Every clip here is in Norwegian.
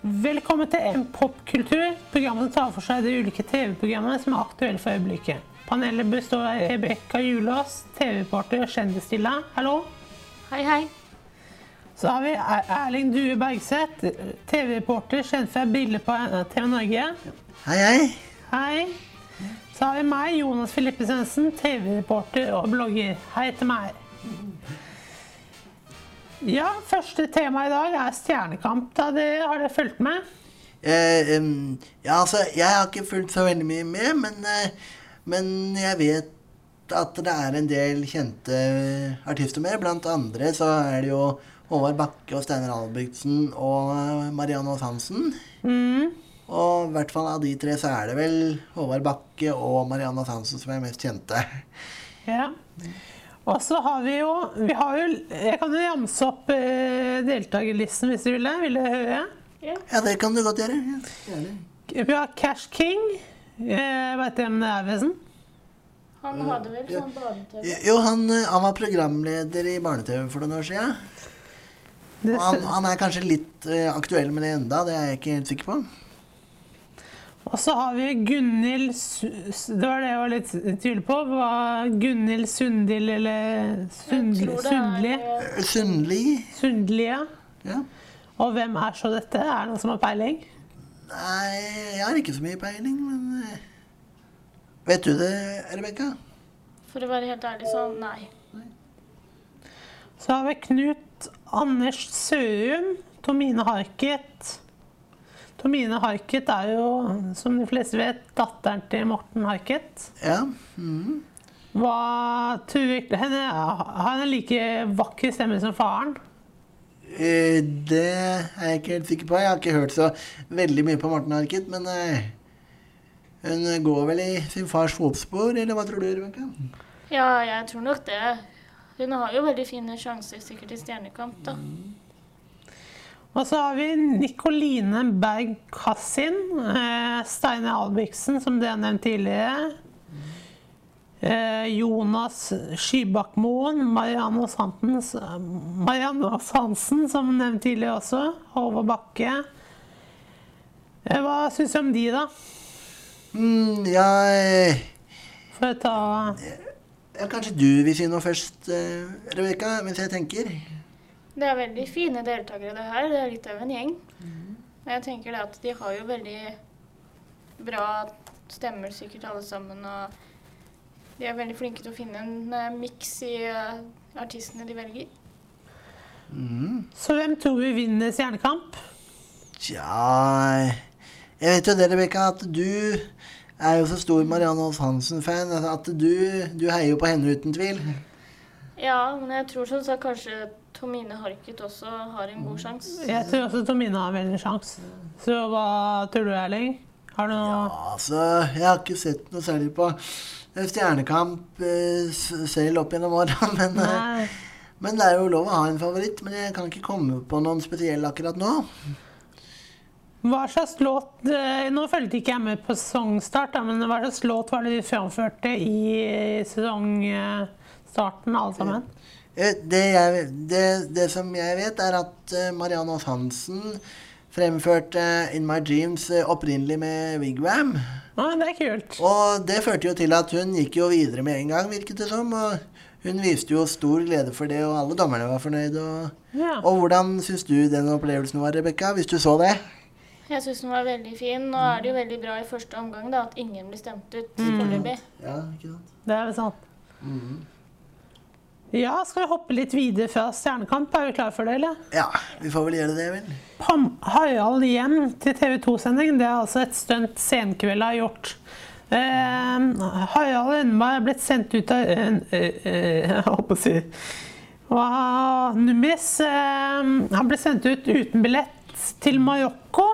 Velkommen til en popkultur, programmet som tar for seg de ulike TV-programmene som er aktuelle for øyeblikket. Panelet består av Rebekka Julås, TV-reporter og Kjendisstilla. Hallo. Hei, hei. Så har vi Er- Erling Due Bergseth, TV-reporter, kjent fra Briller på TV Norge. Hei, hei. Hei. Så har vi meg, Jonas Filippe Svendsen, TV-reporter og blogger. Hei til meg. Ja, første tema i dag er Stjernekamp. Da det, har dere fulgt med? Eh, ja, altså, jeg har ikke fulgt så veldig mye med, men, eh, men jeg vet at det er en del kjente artister med. Blant andre så er det jo Håvard Bakke og Steinar Albrigtsen og eh, Marianne Aas Hansen. Og i hvert fall av de tre så er det vel Håvard Bakke og Marianne Aas Hansen som er mest kjente. Ja. Og så har vi jo, vi har jo Jeg kan jo ramse opp eh, deltakerlisten hvis du vil det. Vil du høre? Ja, det kan du godt gjøre. Ja. Vi har Cash King. Eh, Vet du hvem det er, Vesen? Han hadde vel sånn barne-TV. Jo, han, eh, han var programleder i Barne-TV for noen år siden. Og han, han er kanskje litt eh, aktuell med det enda, det er jeg ikke helt sikker på. Og så har vi Gunhild Det var det jeg var litt tydelig på. Var Gunhild Sundil eller Sundli? Sundli? Sundli. Sundli, ja. Ja. Og hvem er så dette? Er det noen som har peiling? Nei, jeg har ikke så mye peiling, men eh, Vet du det, Rebekka? For å være helt ærlig, så nei. Så har vi Knut Anders Sørum. Tomine Harket. Tomine Harket er jo, som de fleste vet, datteren til Morten Harket. Ja. Mm. Hva tror du henne, Har henne like vakker stemme som faren? Eh, det er jeg ikke helt sikker på. Jeg har ikke hørt så veldig mye på Morten Harket, men eh, hun går vel i sin fars fotspor, eller hva tror du, Rebekka? Ja, jeg tror nok det. Hun har jo veldig fine sjanser sikkert i Stjernekamp, da. Og så har vi Nikoline Berg Kassin. Eh, Steinar Albrigtsen, som det har nevnt tidligere. Eh, Jonas Skybakmoen. Marianne Marianne Hansen, som nevnt tidligere også. Håvard Bakke. Eh, hva syns du om de, da? Mm, ja, Får å ta ja, kanskje du vil si noe først, Rebekka, mens jeg tenker? Det er veldig fine deltakere, det her. Det er litt av en gjeng. Mm. jeg tenker det at de har jo veldig bra stemmer, sikkert alle sammen. Og de er veldig flinke til å finne en uh, miks i uh, artistene de velger. Så hvem tror vi vinner Stjernekamp? Tja Jeg vet jo det, Rebekka, at du er jo så stor Marianne Aas Hansen-fan at du, du heier jo på henne uten tvil. Ja, men jeg tror som sagt kanskje Tomine Harket også har en god sjanse. Jeg tror også Tomine har veldig sjanse. Så hva tror du, Erling? Har du noe Ja, Altså, jeg har ikke sett noe særlig på Stjernekamp eh, selv opp gjennom åra, men, eh, Nei. men det er jo lov å ha en favoritt. Men jeg kan ikke komme på noen spesiell akkurat nå. Hva slags låt eh, Nå fulgte ikke jeg med på sesongstart, men hva slags låt var det de framførte i sesongstarten, alle sammen? Eh, Det, jeg, det, det som jeg vet, er at eh, Marianne Aas Hansen fremførte In My Dreams eh, opprinnelig med Wigwam. Å, det er kult. Og det førte jo til at hun gikk jo videre med en gang, virket det som. Og hun viste jo stor glede for det, og alle dommerne var fornøyde. Og, Ja. og hvordan syns du den opplevelsen var, Rebekka, hvis du så det? Jeg syns den var veldig fin. Nå er det jo veldig bra i første omgang da, at ingen blir stemt ut foreløpig. Ja, ikke sant? Det er vel sant. Ja, skal vi hoppe litt videre fra Stjernekamp? Er vi klare for det, eller? Ja, vi får vel gjøre det, vel. Pam Harald hjem til TV 2-sending. Det er altså et stunt Senkveld har gjort. Eh, Harald Rønneberg er blitt sendt ut av Jeg holdt på å si Hva- Numis eh, Han ble sendt ut uten billett til Marokko.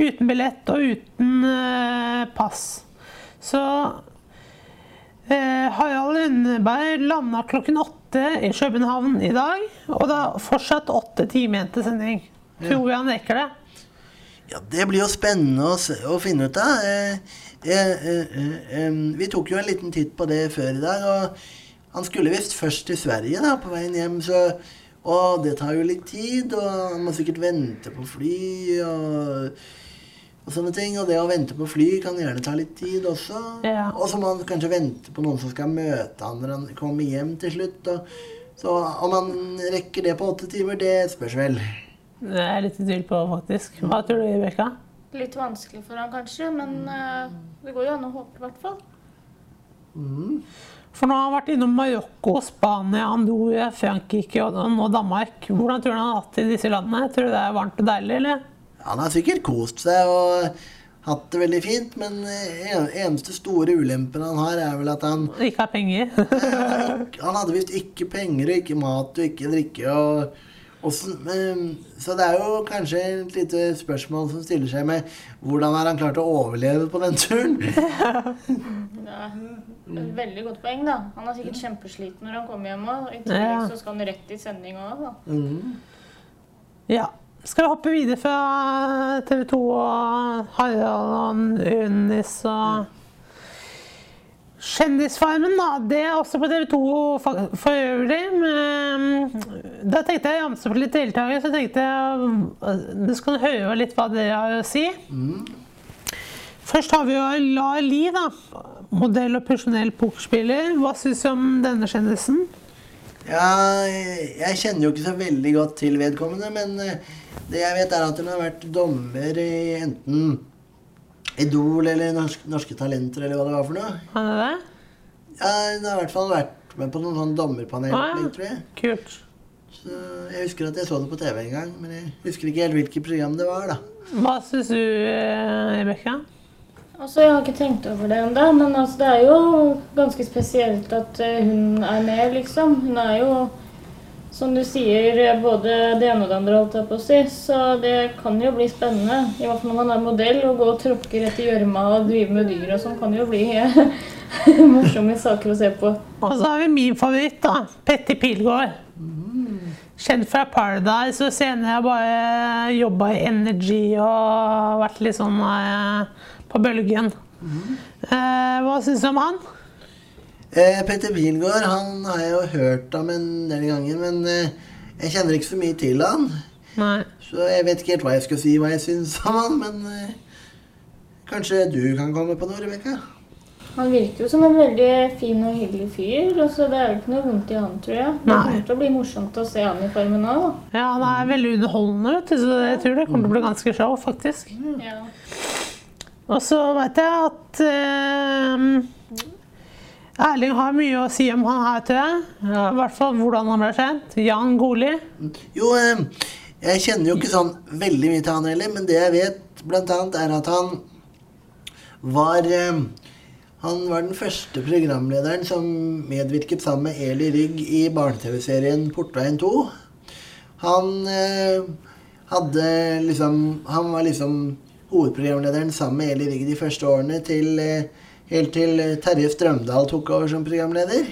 Uten billett og uten eh, pass. Så Harald Rønneberg landa klokken åtte i København i dag. Og det er fortsatt åtte timer igjen til sending. Tror vi han rekker det? Ja, Det blir jo spennende å, se, å finne ut av. Eh, eh, eh, eh, vi tok jo en liten titt på det før i dag, og han skulle visst først til Sverige da, på veien hjem. Så Og det tar jo litt tid, og han må sikkert vente på fly og, og sånne ting. Og det å vente på fly kan gjerne ta litt tid også. Ja. Og så må han kanskje vente på noen som skal møte han når han kommer hjem til slutt. Og, så om han rekker det på åtte timer, det spørs vel. Det er jeg litt i tvil på, faktisk. Hva tror du, Rebekka? Litt vanskelig for han kanskje, men eh, det går jo an å håpe, i hvert fall. Mm. For nå har han vært innom Marokko, Spania, Andorra, Frankrike og nå Danmark. Hvordan tror du han har hatt det i disse landene? Tror du det er varmt og deilig, eller? Han har sikkert kost seg og hatt det veldig fint, men en, eneste store ulempen han har, er vel at han Ikke har penger. Han hadde visst ikke penger og ikke mat og ikke drikke. og, og så, så det er jo kanskje et lite spørsmål som stiller seg med hvordan har han klart å overleve på den turen? Det er et veldig godt poeng, da. Han er sikkert kjempesliten når han kommer hjem òg. I tillegg så skal han rett i sending òg, da. Mhm. Ja. Skal vi hoppe videre fra TV 2 og Harald og Unis og Kjendisfarmen, da. Det er også på TV 2 for øvrig. Men da tenkte jeg å ramse opp litt deltakere, så tenkte jeg du skal høre litt hva dere har å si. Først har vi jo La Li, da. Modell og profesjonell pokerspiller. Hva syns du om denne kjendisen? Ja, jeg kjenner jo ikke så veldig godt til vedkommende, men eh, det jeg vet, er at hun har vært dommer i enten Idol eller norske, Norske Talenter, eller hva det var for noe. Han er det? Ja, hun har i hvert fall vært med på noen sånn dommerpanel, Ah, ja. tror jeg. Kult. Så jeg husker at jeg så det på TV en gang, men jeg husker ikke helt hvilket program det var, da. Hva syns du, eh, Rebekka? Altså, Jeg har ikke tenkt over det ennå, men altså, det er jo ganske spesielt at eh, hun er med, liksom. Hun er jo, som du sier, eh, både det ene og det andre, holdt jeg på å si. Så det kan jo bli spennende. I hvert fall når man er modell og går og tråkker etter gjørma og driver med dyr og sånn, kan jo bli morsomme saker å se på. Og så har vi min favoritt, da. Petter Pilgaard. Kjent fra Paradise, og senere bare jobba i Energy og vært litt sånn eh, på bølgen. Eh, hva syns du om han? Eh, Petter Pilgaard han har jeg jo hørt om en del ganger, men eh, jeg kjenner ikke så mye til han. Nei. Så jeg vet ikke helt hva jeg skal si hva jeg syns om han, men kanskje du kan komme på noe, Rebekka? Han virker jo som en veldig fin og hyggelig fyr. Altså, det er jo ikke noe vondt i han, tror jeg. Det Nei. kommer til å bli morsomt å se han i Farmen òg. Ja, han er veldig underholdende, vet du, så jeg tror det kommer til å bli ganske show, faktisk. Ja. Og så vet jeg at eh, Erling har mye å si om han her, tror jeg. Ja, I hvert fall hvordan han ble kjent. Jan Goli. Jo, eh, jeg kjenner jo ikke sånn veldig mye til han heller, men det jeg vet blant annet er at han var eh, Han var den første programlederen som medvirket sammen med Eli Rygg i barne-TV-serien Portveien 2. Han eh, hadde liksom Han var liksom hovedprogramlederen sammen med Eli Rigg de første årene til eh, Helt til eh, Terje Strømdal tok over som programleder.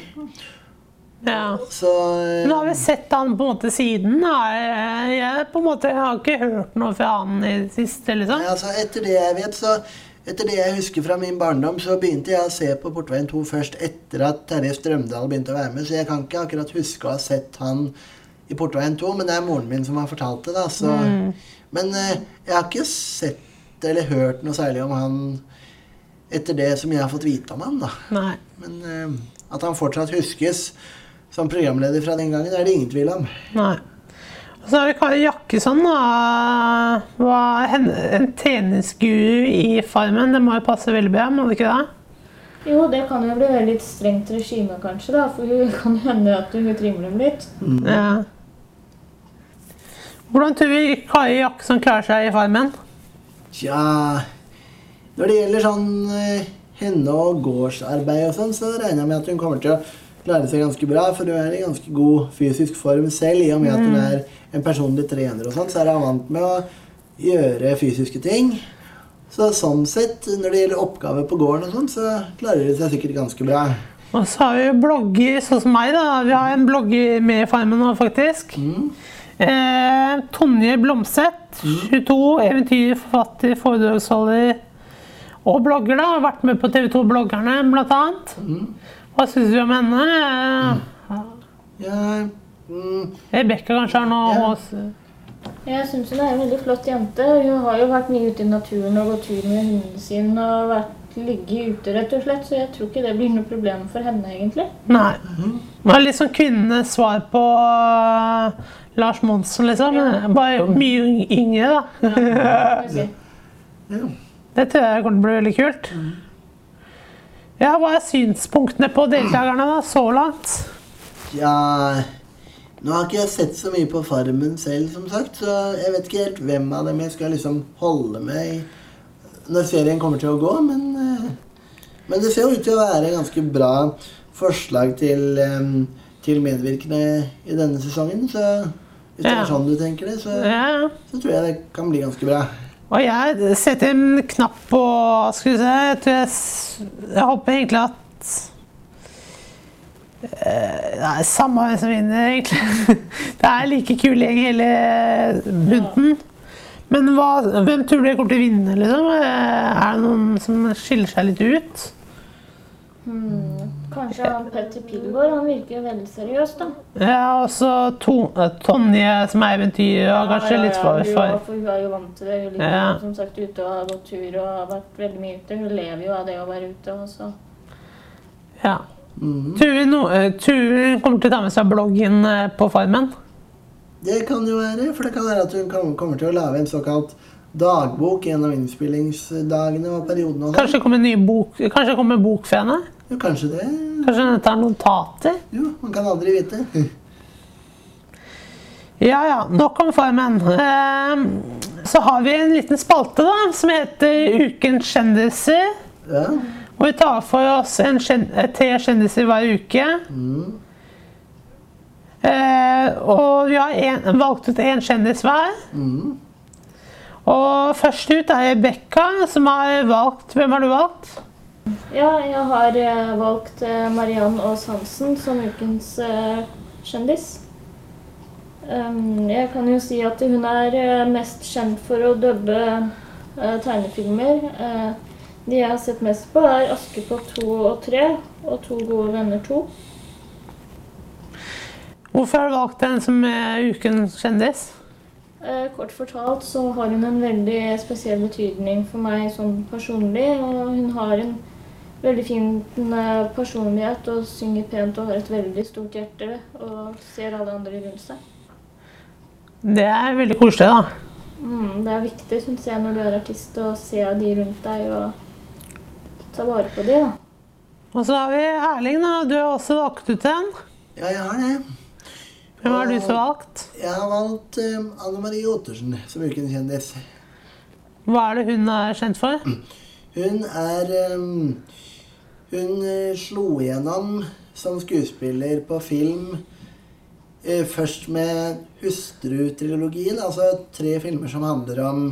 Ja. Så eh, Men har vi sett han på en måte siden? Jeg, jeg, måte, jeg har ikke hørt noe fra han i det siste, liksom. Nei, altså Etter det jeg vet, så etter det jeg husker fra min barndom, så begynte jeg å se på Portveien 2 først etter at Terje Strømdal begynte å være med. Så jeg kan ikke akkurat huske å ha sett han i Portveien 2, men det er moren min som har fortalt det. da, så... Men eh, jeg har ikke sett eller hørt noe særlig om han etter det som jeg har fått vite om han. da. Nei. Men uh, at han fortsatt huskes som programleder fra den gangen, er det ingen tvil om. Nei. Og så har vi Kari Jakkesson, da. Var en, en treningsguru i Farmen. Det må jo passe veldig bra, må det ikke det? Jo, det kan jo bli veldig strengt regime, kanskje, da. For hun kan hende at hun trimmer dem litt. Ja. Hvordan tror vi Kari Jakkesson klarer seg i Farmen? Tja Når det gjelder sånn eh, henne og gårdsarbeid og sånn, så regner jeg med at hun kommer til å klare seg ganske bra. For hun er i ganske god fysisk form selv. I og med at hun er en personlig trener og sånn, så er hun vant med å gjøre fysiske ting. Så sånn sett, når det gjelder oppgaver på gården og sånn, så klarer hun seg sikkert ganske bra. Og så har vi blogger sånn som meg, da. Vi har en blogger med i Farmen nå, faktisk. Eh, Tonje Blomseth, 22, eventyrforfatter, foredragsholder og blogger. da, Har vært med på TV 2-bloggerne, blant annet. Hva syns du om henne? Eh, Ja, Mm, Rebekka kanskje har noe Ja. hos Jeg syns hun er en veldig flott jente. Hun har jo vært mye ute i naturen og gått tur med hunden sin og vært ligget ute, rett og slett. Så jeg tror ikke det blir noe problem for henne, egentlig. Nei. Det var litt sånn kvinnenes svar på Lars Monsen, liksom. Bare mye yng- yngre, da. ja. Det tror jeg kommer til å bli veldig kult. Ja, Hva er synspunktene på deltakerne da, så langt? ja Nå har ikke jeg sett så mye på Farmen selv, som sagt, så jeg vet ikke helt hvem av dem jeg skal liksom holde med når serien kommer til å gå, men eh, Men det ser jo ut til å være ganske bra forslag til, eh, til medvirkende i denne sesongen, så hvis det Ja. er sånn du tenker det, så, Ja, så tror jeg det kan bli ganske bra. Og jeg setter en knapp på Skal vi se Jeg, tror jeg, jeg håper egentlig at eh, Det er samme hvem som vinner, egentlig. Det er like kul gjeng hele bunten. Men hva, hvem tror du kommer til å vinne, liksom? Eh, Er det noen som skiller seg litt ut? Hmm. Kanskje han Petter Pilgaard. Han virker veldig seriøs, da. Ja, og så eh, Tonje som er eventyr, og kanskje litt for, Hun, for. for hun er jo vant til det. Hun liker Ja. som sagt ute og har gått tur og har vært veldig mye ute. Hun lever jo av det å være ute også. Ja. Mm. Vi, no, eh, kommer til å ta med seg bloggen eh, på Farmen? Det kan jo være, for det kan være at hun kommer til å lage en såkalt dagbok en av innspillingsdagene og periodene. Sånn. Kanskje kommer en ny bok, kanskje kommer en bok for henne? Jo, kanskje det. Kanskje hun tar notater? Jo, man kan aldri vite. Ja, ja. Nok om Farmen. Eh, så har vi en liten spalte da, som heter Ukens kjendiser. Ja. Og vi tar for oss en kjen tre kjendiser hver uke. Mm. Eh, og vi har en, valgt ut én kjendis hver. Mm. Og først ut er Rebekka, som har valgt Hvem har du valgt? Ja, jeg har eh, valgt eh, Mariann Aas Hansen som ukens eh, kjendis. Um, jeg kan jo si at hun er mest kjent for å dubbe tegnefilmer. De jeg har sett mest på, er 'Askepott 2 og 3' og 'To gode venner 2'. Hvorfor har du valgt den som ukens kjendis? Kort fortalt så har hun en veldig spesiell betydning for meg sånn personlig. Og hun har en veldig fin eh, personlighet og synger pent og har et veldig stort hjerte og ser alle andre rundt seg. Det er veldig koselig, da. Mm, det er viktig synes jeg, når du er artist å se de rundt deg og ta vare på de. da. Og så har vi Erling, da. Du har også valgt ut en. ja, jeg har det. Hvem har du så valgt? Jeg har valgt um, Anne Marie Ottersen som ukens kjendis. Hva er det hun er kjent for? Hun er um, Hun eh, slo igjennom som skuespiller på film eh, først med Hustru-trilogien, altså tre filmer som handler om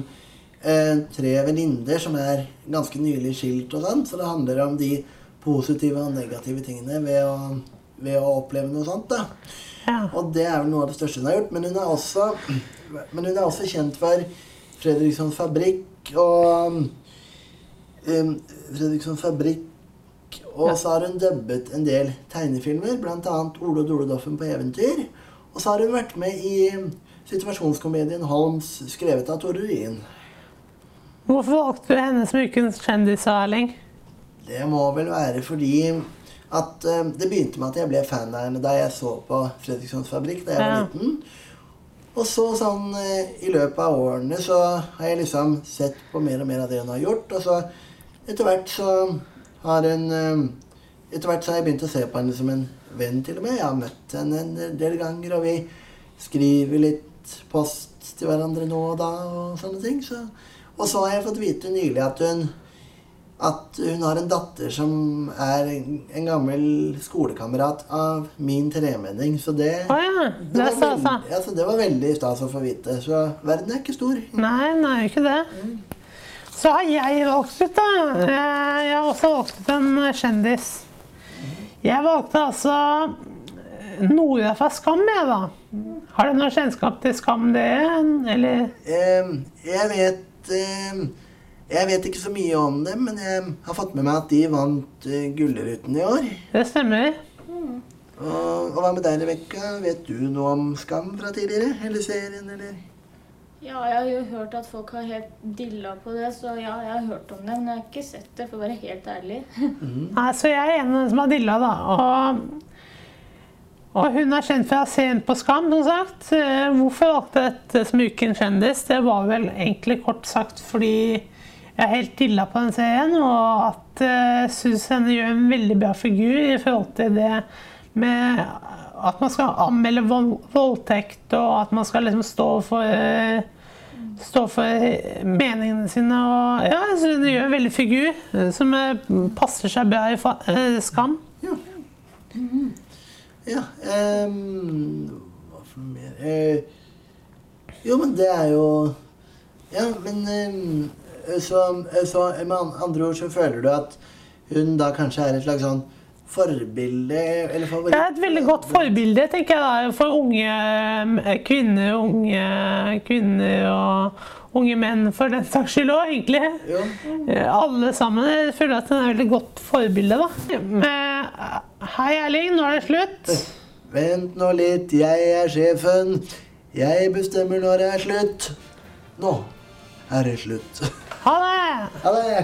eh, tre venninner som er ganske nylig skilt og sånn. Så det handler om de positive og negative tingene ved å, ved å oppleve noe sånt. da. Ja. Og det er vel noe av det største hun har gjort. Men hun er også, men hun er også kjent for Fredrikssons Fabrikk og um, Fredrikssons Fabrikk. Og så har hun dubbet en del tegnefilmer, bl.a. Ole og Dole Doffen på eventyr. Og så har hun vært med i situasjonskomedien Holmes, skrevet av Tore Ryen. Hvorfor valgte du henne som ukens kjendis, Erling? Det må vel være fordi at uh, det begynte med at jeg ble fan av henne da jeg så på Fredrikssons Fabrikk da jeg var Ja. liten. Og så sånn eh, i løpet av årene så har jeg liksom sett på mer og mer av det hun har gjort. Og så etter hvert så har hun eh, Etter hvert så har jeg begynt å se på henne som en venn, til og med. Jeg har møtt henne en del ganger, og vi skriver litt post til hverandre nå og da og sånne ting. Så. Og så har jeg fått vite nylig at hun at hun har en datter som er en, en gammel skolekamerat av min tremenning. Så det, oh ja. det, Det var stas, altså, så det var veldig stas å få vite. Så verden er ikke stor. Nei, den er jo ikke det. Så har jeg valgt ut, da. Eh, Jeg har også valgt ut en kjendis. Jeg valgte altså Nora fra Skam, jeg, da. Har du noe kjennskap til Skam, det? Eller Eh, jeg vet eh, Jeg vet ikke så mye om dem, men jeg har fått med meg at de vant eh, Gullruten i år. Det stemmer. Og, og hva med deg, Rebekka? Vet du noe om Skam fra tidligere? Eller serien, eller? Ja, jeg har jo hørt at folk har helt dilla på det, så ja, jeg har hørt om det. Men jeg har ikke sett det, for å være helt ærlig. Nei, så jeg er en av dem som har dilla, da. Og, og hun er kjent fra serien på Skam, som sagt. Hvorfor Hvorfor jeg valgte dette som Ukens kjendis, det var vel egentlig kort sagt fordi jeg er helt dilla på den serien, og at jeg syns henne gjør en veldig bra figur i forhold til det med at man skal anmelde voldtekt, og at man skal liksom stå for eh, stå for meningene sine. Og ja, det gjør en veldig figur eh, som eh, passer seg bra i Skam. Ja. Ja um, Hva for noe mer uh, Jo, men det er jo Ja, men um, så, så med andre ord så føler du at hun da kanskje er et slags sånn forbilde eller favoritt? Det er et veldig godt forbilde tenker jeg da, for unge eh, kvinner, unge kvinner og unge menn for den saks skyld òg, egentlig. Jo. Eh, Alle sammen. Jeg føler at hun er et veldig godt forbilde. da. Eh, Hei, Erling, nå er det slutt. Vent nå litt, jeg er sjefen. Jeg bestemmer når det er slutt. Nå er det slutt. Ha det! Ha det.